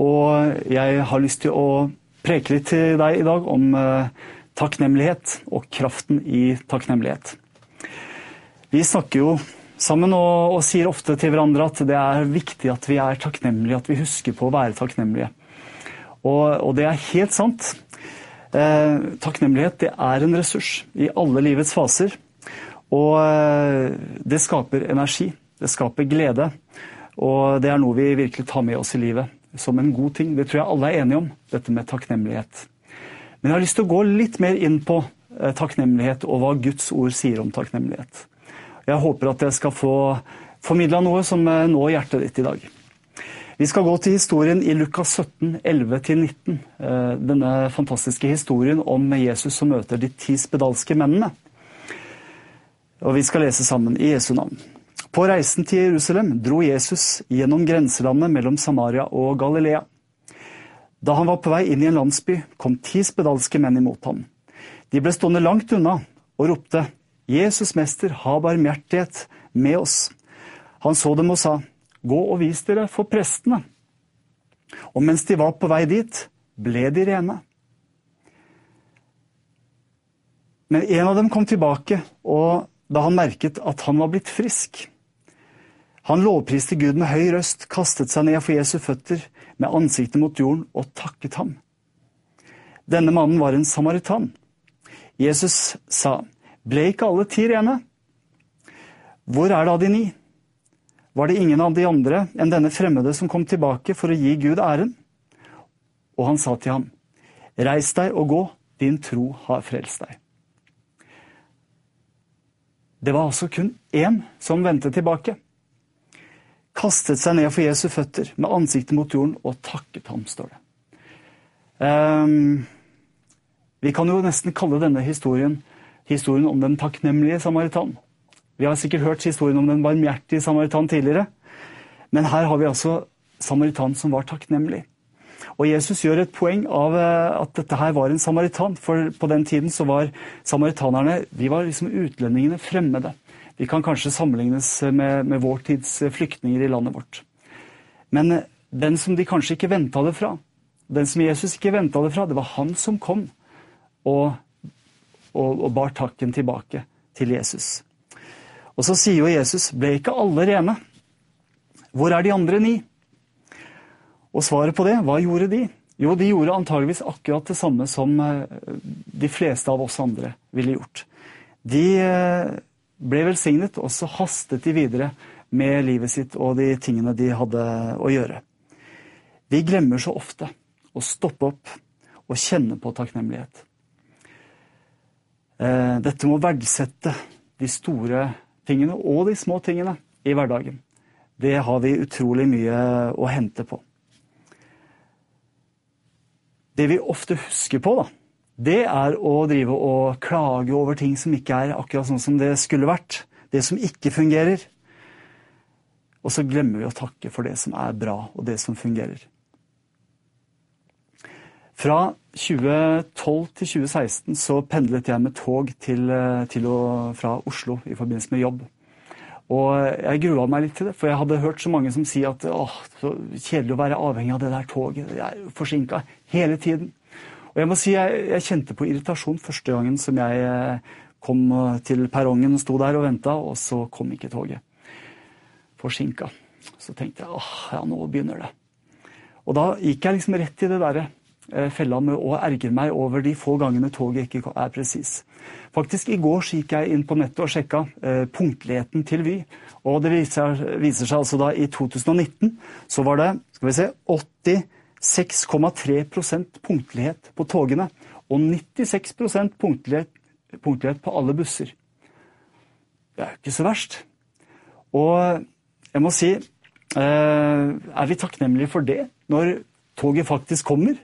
og jeg har lyst til å preke litt til deg i dag om eh, takknemlighet og kraften i takknemlighet. Vi snakker jo sammen og, og, sier ofte til hverandre at det er viktig at vi er takknemlige, at vi husker på å være takknemlige. Og, og det er helt sant. Eh, takknemlighet det er en ressurs i alle livets faser. Og eh, det skaper energi, det skaper glede. Og det er noe vi virkelig tar med oss i livet som en god ting. Det tror jeg alle er enige om, dette med takknemlighet. Men jeg har lyst til å gå litt mer inn på eh, takknemlighet og hva Guds ord sier om takknemlighet. Jeg håper at jeg skal få formidla noe som nå når hjertet ditt i dag. Vi skal gå til historien i Lukas 17, 11-19. Eh, denne fantastiske historien om Jesus som møter de ti spedalske mennene. Og Vi skal lese sammen i Jesu navn. På reisen til Jerusalem dro Jesus gjennom grenselandet mellom Samaria og Galilea. Da han var på vei inn i en landsby, kom ti spedalske menn imot ham. De ble stående langt unna og ropte, Jesus mester, ha barmhjertighet med oss. Han så dem og sa, gå og vis dere for prestene. Og mens de var på vei dit, ble de rene. Men en av dem kom tilbake, og da han merket at han var blitt frisk, han lovpriste Gud med høy røst, kastet seg ned for Jesu føtter med ansiktet mot jorden og takket ham. Denne mannen var en samaritan. Jesus sa, ble ikke alle ti rene? Hvor er da de ni? Var det ingen av de andre enn denne fremmede som kom tilbake for å gi Gud æren? Og han sa til ham, reis deg og gå, din tro har frelst deg. Det var altså kun én som vendte tilbake kastet seg ned for Jesu føtter med ansiktet mot jorden og takket ham, står det. Um, vi kan jo nesten kalle denne historien historien om den takknemlige samaritan. Vi har sikkert hørt historien om den barmhjertige samaritan tidligere, men her har vi altså samaritan som var takknemlig. Og Jesus gjør et poeng av eh, at dette her var en samaritan, for på den tiden så var samaritanerne de var liksom utlendingene, fremmede. De kan kanskje sammenlignes med, med vår tids flyktninger i landet vårt. Men den som de kanskje ikke venta det fra, den som Jesus ikke venta det fra, det var han som kom og, og, og bar takken tilbake til Jesus. Og så sier jo Jesus, ble ikke alle rene? Hvor er de andre ni? Og svaret på det, hva gjorde de? Jo, de gjorde antageligvis akkurat det samme som eh, de fleste av oss andre ville gjort. De eh, ble velsignet, og så hastet de videre med livet sitt og de tingene de hadde å gjøre. Vi glemmer så ofte å stoppe opp og kjenne på takknemlighet. Dette med å verdsette de store tingene og de små tingene i hverdagen. Det har vi utrolig mye å hente på. Det vi ofte husker på, da, det er å drive og klage over ting som ikke er akkurat sånn som det skulle vært. Det som ikke fungerer. Og så glemmer vi å takke for det som er bra, og det som fungerer. Fra 2012 til 2016 så pendlet jeg med tog til, til og fra Oslo i forbindelse med jobb. Og jeg grua meg litt til det, for jeg hadde hørt så mange som sier at åh, så kjedelig å være avhengig av det der toget. Jeg er forsinka hele tiden. Og jeg må si jeg, jeg, kjente på irritasjon første gangen som jeg eh, kom eh, til perrongen, sto der og venta, og så kom ikke toget. Forsinka. Så tenkte jeg åh, ja, nå begynner det. Og da gikk jeg liksom rett i det derre eh, fella med å ergre meg over de få gangene toget ikke er presis. Faktisk i går gikk jeg inn på nettet og sjekka eh, punktligheten til Vy. Og det viser, viser, seg altså da i 2019 så var det skal vi se, 80 6,3% punktlighet på togene og 96 punktlighet, punktlighet på alle busser. Det er jo ikke så verst. Og jeg må si eh, Er vi takknemlige for det, når toget faktisk kommer,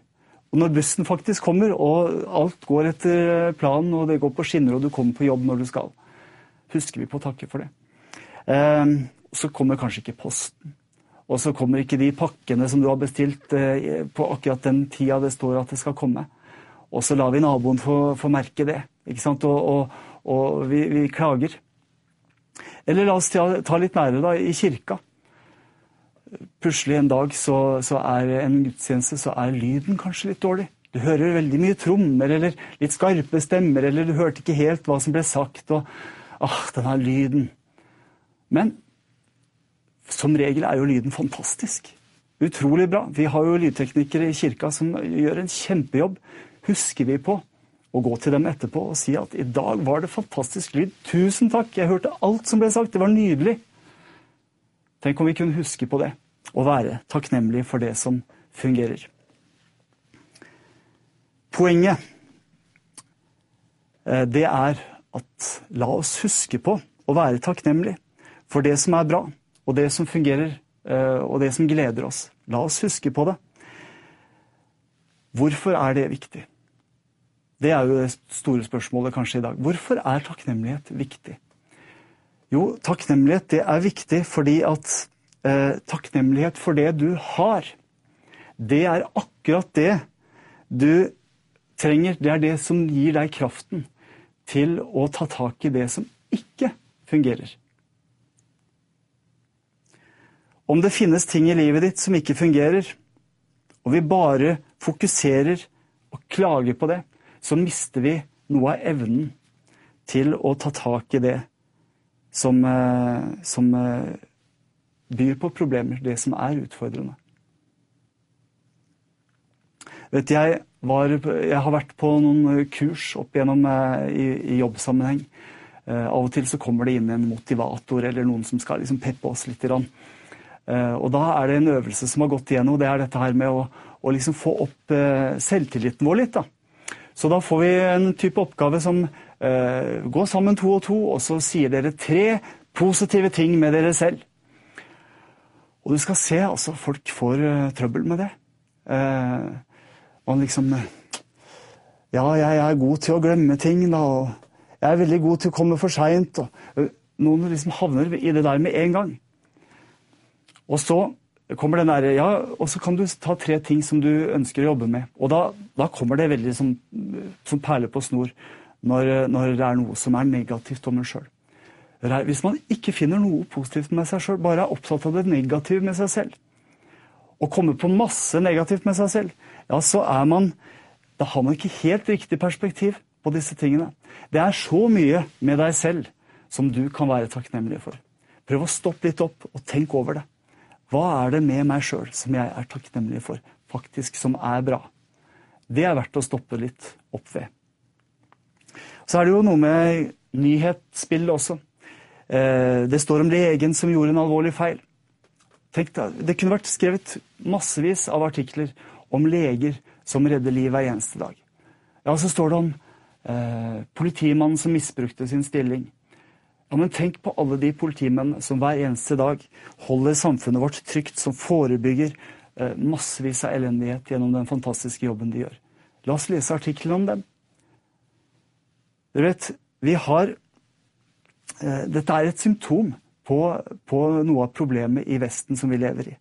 Og når bussen faktisk kommer, og alt går etter planen, og det går på skinner, og du kommer på jobb når du skal, husker vi på å takke for det. Eh, så kommer kanskje ikke posten. Og så kommer ikke de pakkene som du har bestilt eh, på akkurat den tida det står at det skal komme. Og så lar vi naboen få, få merke det. ikke sant? Og, og, og vi, vi, klager. Eller la oss ta, ta litt nære, da, i kirka. Plutselig en dag så, så er en gudstjeneste, så er lyden kanskje litt dårlig. Du hører veldig mye trommer eller litt skarpe stemmer, eller du hørte ikke helt hva som ble sagt. og ah, denne lyden. Men som regel er jo lyden fantastisk. Utrolig bra. Vi har jo lydteknikere i kirka som gjør en kjempejobb. Husker vi på å gå til dem etterpå og si at i dag var det fantastisk lyd. Tusen takk, jeg hørte alt som ble sagt. Det var nydelig. Tenk om vi kunne huske på det og være takknemlige for det som fungerer. Poenget eh, det er at la oss huske på å være takknemlige for det som er bra, og det som fungerer, eh, og det som gleder oss. La oss huske på det. Hvorfor er det viktig? Det er jo det store spørsmålet kanskje i dag. Hvorfor er takknemlighet viktig? Jo, takknemlighet det er viktig fordi at eh, takknemlighet for det du har, det er akkurat det du trenger. Det er det som gir deg kraften til å ta tak i det som ikke fungerer. Om det finnes ting i livet ditt som ikke fungerer, og vi bare fokuserer og klager på det, så mister vi noe av evnen til å ta tak i det som, eh, som eh, byr på problemer, det som er utfordrende. Vet jeg, var, jeg har vært på noen kurs opp igjennom eh, i, i jobbsammenheng. Av og til så kommer det inn en motivator eller noen som skal liksom peppe oss litt. Grann. Eh, og da er det en øvelse som har gått igjennom, det er dette her med å, å liksom få opp eh, selvtilliten vår litt. da. Så da får vi en type oppgave som eh, gå sammen to og to, og så sier dere tre positive ting med dere selv. Og du skal se, altså, folk får trøbbel med det. Man liksom Ja, jeg er god til å glemme ting, da, og jeg er veldig god til å komme for seint. Noen liksom havner i det der med en gang. Og så kommer den derre ja, og så kan du ta tre ting som du ønsker å jobbe med. Og da, da kommer det veldig som, som perler på snor når, når, det er noe som er negativt om en sjøl. Hvis man ikke finner noe positivt med seg sjøl, bare er opptatt av det negative med seg selv, og kommer på masse negativt med seg selv, ja, så er man Da har man ikke helt riktig perspektiv på disse tingene. Det er så mye med deg selv som du kan være takknemlig for. Prøv å stoppe litt opp og tenk over det. Hva er det med meg sjøl som jeg er takknemlig for, faktisk som er bra? Det er verdt å stoppe litt opp ved. Så er det jo noe med nyhetsbildet også. Eh, det står om legen som gjorde en alvorlig feil. Tenk deg, Det kunne vært skrevet massevis av artikler om leger som redder liv hver eneste dag. Ja, så står det om eh, politimannen som misbrukte sin stilling. Ja, men Tenk på alle de politimennene som hver eneste dag holder samfunnet vårt trygt, som forebygger eh, massevis av elendighet gjennom den fantastiske jobben de gjør. La oss lese artiklene om dem. Dere vet, vi har eh, Dette er et symptom på, på noe av problemet i Vesten som vi lever i.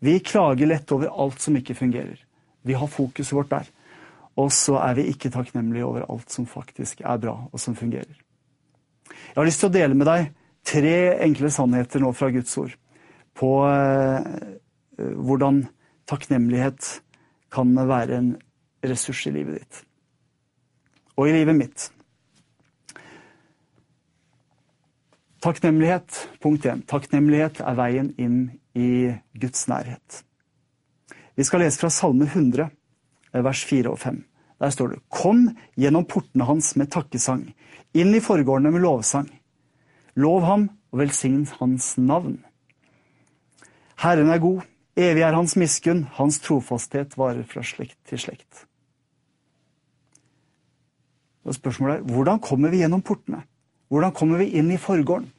Vi klager lett over alt som ikke fungerer. Vi har fokuset vårt der. Og så er vi ikke takknemlige over alt som faktisk er bra, og som fungerer. Jeg har lyst til å dele med deg tre enkle sannheter nå fra Guds ord på eh, hvordan takknemlighet kan være en ressurs i livet ditt. Og i livet mitt. Takknemlighet, punkt én. Takknemlighet er veien inn i Guds nærhet. Vi skal lese fra Salme 100, vers 4 og 5. Der står det Kom gjennom portene hans med takkesang, inn i forgårdene med lovsang. Lov ham og velsign hans navn. Herren er god, evig er hans miskunn, hans trofasthet varer fra slekt til slekt. Og spørsmålet er hvordan kommer vi gjennom portene? Hvordan kommer vi inn i forgården?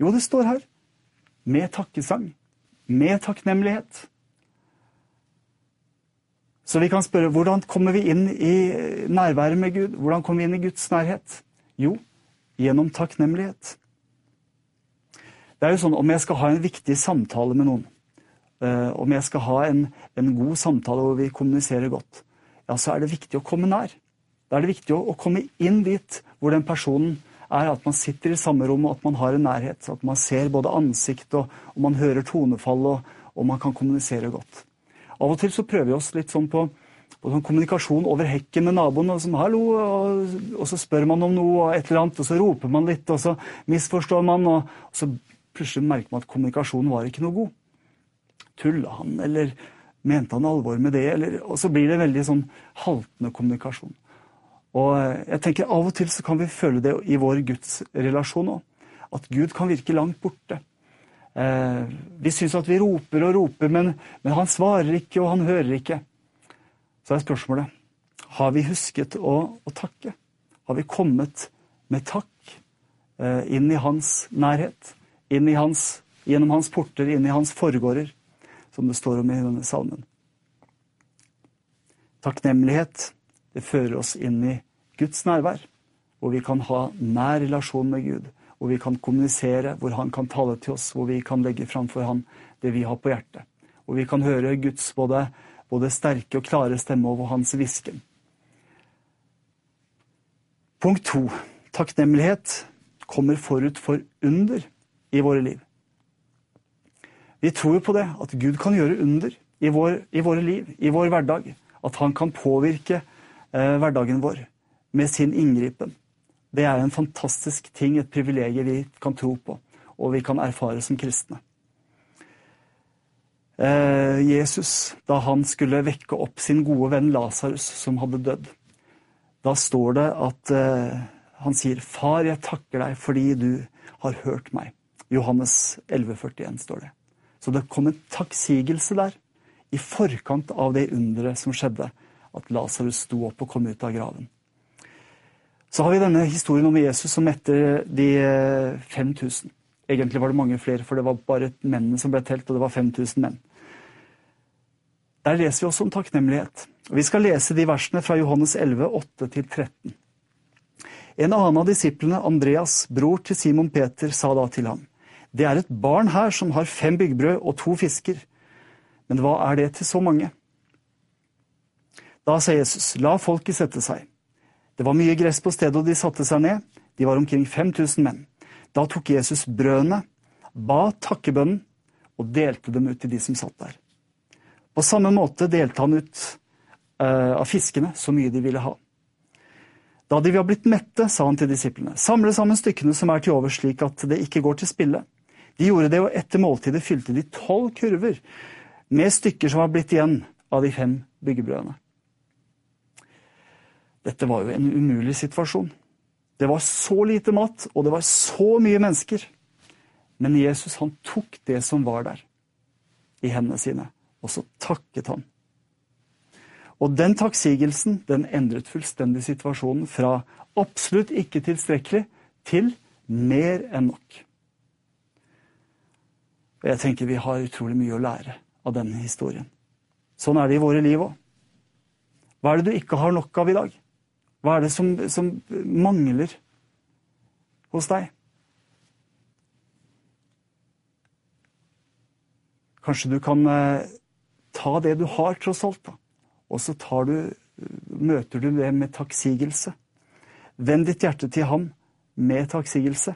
Jo, det står her med takkesang, med takknemlighet. Så vi kan spørre hvordan kommer vi inn i nærværet med Gud? Hvordan kommer vi inn i Guds nærhet? Jo, gjennom takknemlighet. Det er jo sånn Om jeg skal ha en viktig samtale med noen, eh, om jeg skal ha en, en god samtale hvor vi kommuniserer godt, ja, så er det viktig å komme nær. Da er det viktig å, å komme inn dit hvor den personen er, at man sitter i samme rom, og at man har en nærhet. At man ser både ansikt, og, og man hører tonefall, og, og man kan kommunisere godt. Av og til så prøver vi oss litt sånn på, på sånn kommunikasjon over hekken med naboen. Og, sånn, Hallo, og, og, så spør man om noe, og et eller annet, og så roper man litt, og så misforstår man. Og, og så plutselig merker man at kommunikasjonen var ikke noe god. Tulla han, eller mente han alvor med det? Eller, og så blir det veldig sånn haltende kommunikasjon. Og jeg tenker Av og til så kan vi føle det i vår gudsrelasjon òg. At Gud kan virke langt borte. Eh, vi syns at vi roper og roper, men, men, han svarer ikke, og han hører ikke. Så er spørsmålet har vi husket å, å takke. Har vi kommet med takk eh, inn i hans nærhet? Inn i hans, gjennom hans porter, inn i hans forgårder, som det står om i denne salmen. Takknemlighet det fører oss inn i Guds nærvær, hvor vi kan ha nær relasjon med Gud hvor vi kan kommunisere, hvor han kan tale til oss, hvor vi kan legge framfor han det vi har på hjertet. Hvor vi kan høre Guds både, både sterke og klare stemme over hans hvisken. Punkt to. Takknemlighet kommer forut for under i våre liv. Vi tror på det, at Gud kan gjøre under i, vår, i våre liv, i vår hverdag. At han kan påvirke eh, hverdagen vår med sin inngripen. Det er en fantastisk ting, et privilegium vi kan tro på, og vi kan erfare som kristne. Eh, Jesus, da han skulle vekke opp sin gode venn Lasarus, som hadde dødd, da står det at eh, han sier, 'Far, jeg takker deg fordi du har hørt meg'. Johannes 11,41 står det. Så det kom en takksigelse der, i forkant av det underet som skjedde, at Lasarus sto opp og kom ut av graven. Så har vi denne historien om Jesus som mette de 5000. Eh, Egentlig var det mange flere, for det var bare mennene som ble telt, og det var 5000 menn. Der leser vi også om takknemlighet. Vi skal lese de versene fra Johannes 11, 8-13. En annen av disiplene, Andreas, bror til Simon Peter, sa da til ham, Det er et barn her som har fem byggbrød og to fisker. Men hva er det til så mange? Da sa Jesus, la folket sette seg. Det var mye gress på stedet, og de satte seg ned. De var omkring 5000 menn. Da tok Jesus brødene, ba takkebønnen og delte dem ut til de som satt der. På samme måte delte han ut uh, av fiskene så mye de ville ha. Da de var blitt mette, sa han til disiplene, samle sammen stykkene som er til overs, slik at det ikke går til spille. De gjorde det, og etter måltidet fylte de tolv kurver med stykker som var blitt igjen av de fem byggebrødene. Dette var jo en umulig situasjon. Det var så lite mat, og det var så mye mennesker. Men Jesus han tok det som var der, i hendene sine, og så takket han. Og den takksigelsen den endret fullstendig situasjonen fra absolutt ikke tilstrekkelig til mer enn nok. Og jeg tenker vi har utrolig mye å lære av denne historien. Sånn er det i våre liv òg. Hva er det du ikke har nok av i dag? Hva er det som, som mangler hos deg? Kanskje du kan eh, ta det du har, tross alt, da. og så du, møter du det med takksigelse. Vend ditt hjerte til ham med takksigelse.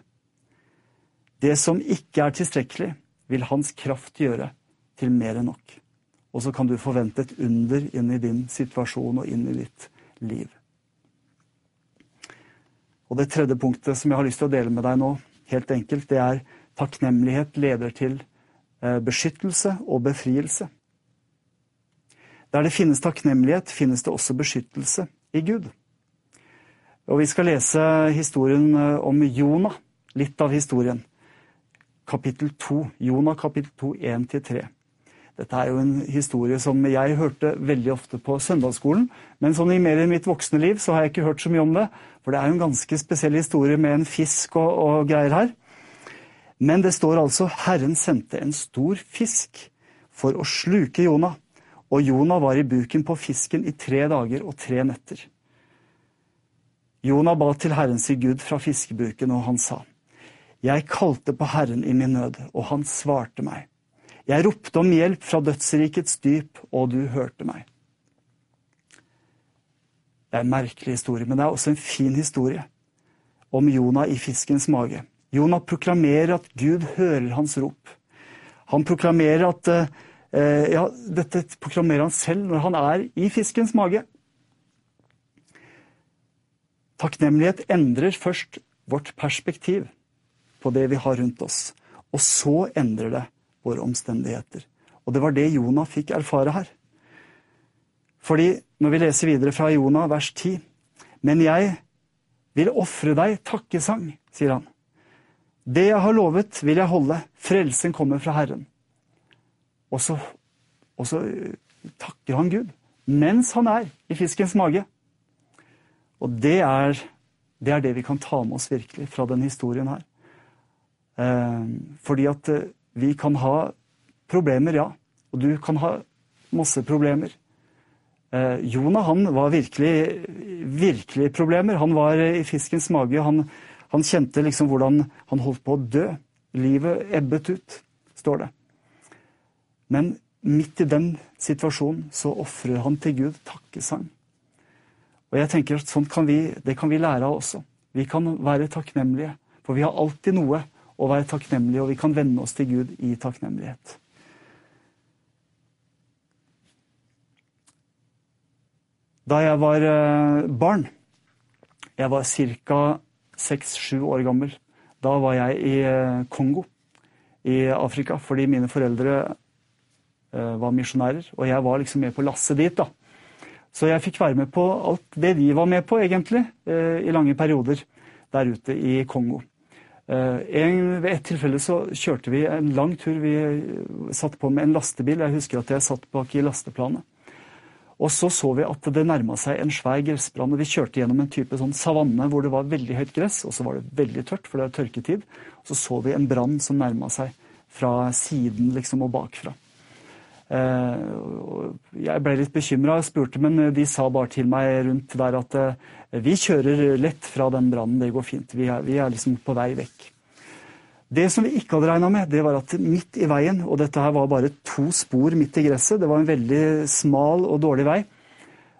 Det som ikke er tilstrekkelig, vil hans kraft gjøre til mer enn nok. Og så kan du forvente et under inn i din situasjon og inn i ditt liv. Og det tredje punktet som jeg har lyst til å dele med deg nå, helt enkelt, det er takknemlighet leder til eh, beskyttelse og befrielse. Der det finnes takknemlighet, finnes det også beskyttelse i Gud. Og vi skal lese historien eh, om Jonah, litt av historien. Kapittel 2. Jonah kapittel 2, 1-3. Dette er jo en historie som jeg hørte veldig ofte på søndagsskolen. Men sånn i mer i mitt voksne liv så har jeg ikke hørt så mye om det. For det er jo en ganske spesiell historie med en fisk og, og greier her. Men det står altså Herren sendte en stor fisk for å sluke Jonah. Og Jonah var i buken på fisken i tre dager og tre netter. Jonah ba til Herren sin Gud fra fiskebuken, og han sa, Jeg kalte på Herren i min nød, og han svarte meg. Jeg ropte om hjelp fra dødsrikets dyp, og du hørte meg. Det er en merkelig historie, men det er også en fin historie om Jonah i fiskens mage. Jonah proklamerer at Gud hører hans rop. Han proklamerer at eh, ja, Dette proklamerer han selv når han er i fiskens mage. Takknemlighet endrer først vårt perspektiv på det vi har rundt oss. Og så endrer det våre omstendigheter. Og det var det Jonah fikk erfare her. Fordi når vi leser videre fra Jonah, vers 10 Men jeg vil ofre deg takkesang, sier han. Det jeg har lovet, vil jeg holde. Frelsen kommer fra Herren. Og så, og så eh, takker han Gud mens han er i fiskens mage. Og det er, det er, det vi kan ta med oss virkelig fra denne historien her. Eh, fordi at eh, vi kan ha problemer, ja. Og du kan ha masse problemer. Eh, Jonah han var virkelig, virkelig problemer. Han var i fiskens mage. Han, han kjente liksom hvordan han holdt på å dø. Livet ebbet ut, står det. Men midt i den situasjonen så ofrer han til Gud takkesang. Og jeg tenker at sånt kan vi, Det kan vi lære av også. Vi kan være takknemlige. For vi har alltid noe å være takknemlige, og vi kan vende oss til Gud i takknemlighet. Da jeg var eh, barn, jeg var ca seks-sju år gammel. Da var jeg i eh, Kongo i Afrika fordi mine foreldre eh, var misjonærer. Og jeg var liksom med på lasset dit, da. Så jeg fikk være med på alt det de var med på, egentlig, i lange perioder der ute i Kongo. En, ved et tilfelle så kjørte vi en lang tur. Vi satt på med en lastebil. Jeg husker at jeg satt bak i lasteplanet. Og så så vi at det nærma seg en svær gressbrann. og Vi kjørte gjennom en type sånn savanne hvor det var veldig høyt gress, og så var det veldig tørt, for det er tørketid. Og så så vi en brann som nærma seg fra siden liksom og bakfra. Eh, jeg ble litt bekymra og spurte, men de sa bare til meg rundt der at eh, vi kjører lett fra den brannen, det går fint. Vi er, vi er liksom på vei vekk. Det som vi ikke hadde regna med, det var at midt i veien, og dette her var bare to spor midt i gresset, det var en veldig smal og dårlig vei,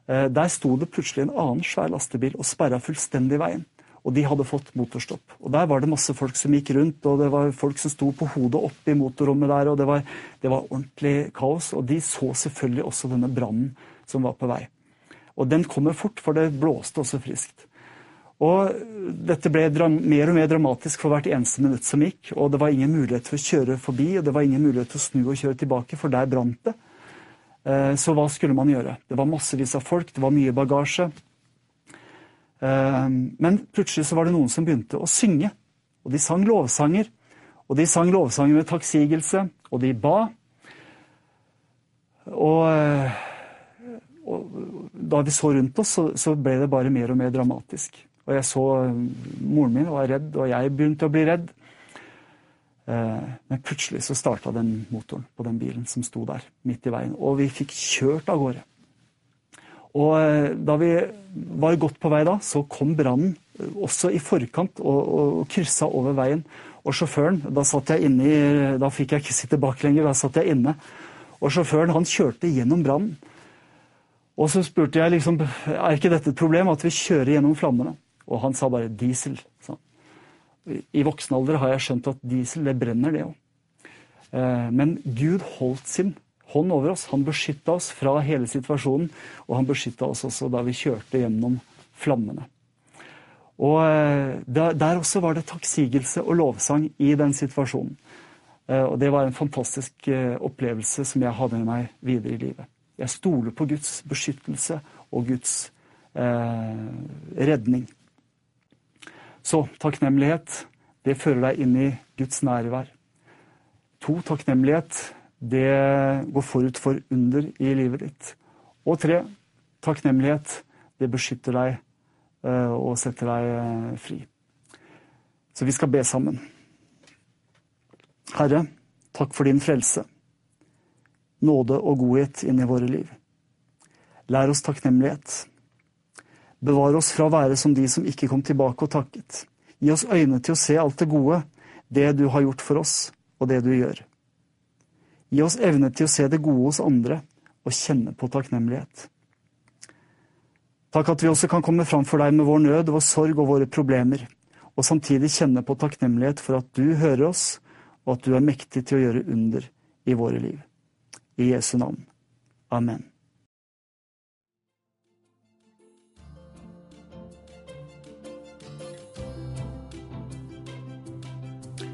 eh, der sto det plutselig en annen svær lastebil og sperra fullstendig veien. Og de hadde fått motorstopp. Og der var det masse folk som gikk rundt, og det var folk som sto på hodet oppe i motorrommet der, og det var, det var ordentlig kaos. Og de så selvfølgelig også denne brannen som var på vei. Og den kommer fort, for det blåste også friskt. Og dette ble mer og mer dramatisk for hvert eneste minutt som gikk. Og det var ingen mulighet for å kjøre forbi, og det var ingen mulighet til å snu og kjøre tilbake, for der brant det. Eh, så hva skulle man gjøre? Det var massevis av folk, det var mye bagasje. Eh, men plutselig så var det noen som begynte å synge. Og de sang lovsanger. Og de sang lovsanger med takksigelse, og de ba. Og, eh, og da vi så rundt oss, så, så ble det bare mer og mer dramatisk. Og jeg så eh, moren min var redd, og jeg begynte å bli redd. Eh, men plutselig så starta den motoren på den bilen som sto der midt i veien. Og vi fikk kjørt av gårde. Og eh, da vi var godt på vei da, så kom brannen også i forkant og, og, og kryssa over veien. Og sjåføren, da satt jeg inne i, da fikk jeg ikke sitte bak lenger, da satt jeg inne. Og sjåføren han kjørte gjennom brannen. Og så spurte jeg liksom, er ikke dette et problem at vi kjører gjennom flammene? Og han sa bare 'diesel'. Så. I voksen alder har jeg skjønt at diesel, det brenner, det òg. Eh, men Gud holdt sin hånd over oss. Han beskytta oss fra hele situasjonen, og han beskytta oss også da vi kjørte gjennom flammene. Og eh, Der også var det takksigelse og lovsang i den situasjonen. Eh, og Det var en fantastisk opplevelse som jeg hadde med meg videre i livet. Jeg stoler på Guds beskyttelse og Guds eh, redning. Så takknemlighet, det fører deg inn i Guds nærvær. To, takknemlighet, det går forut for under i livet ditt. Og tre, takknemlighet, det beskytter deg eh, og setter deg eh, fri. Så vi skal be sammen. Herre, takk for din frelse. nåde og godhet inn i våre liv. Lær oss takknemlighet. Bevar oss fra å være som de som ikke kom tilbake og takket. Gi oss øyne til å se alt det gode, det du har gjort for oss, og det du gjør. Gi oss evne til å se det gode hos andre og kjenne på takknemlighet. Takk at vi også kan komme fram for deg med vår nød, vår sorg og våre problemer, og samtidig kjenne på takknemlighet for at du hører oss, og at du er mektig til å gjøre under i våre liv. I Jesu navn. Amen.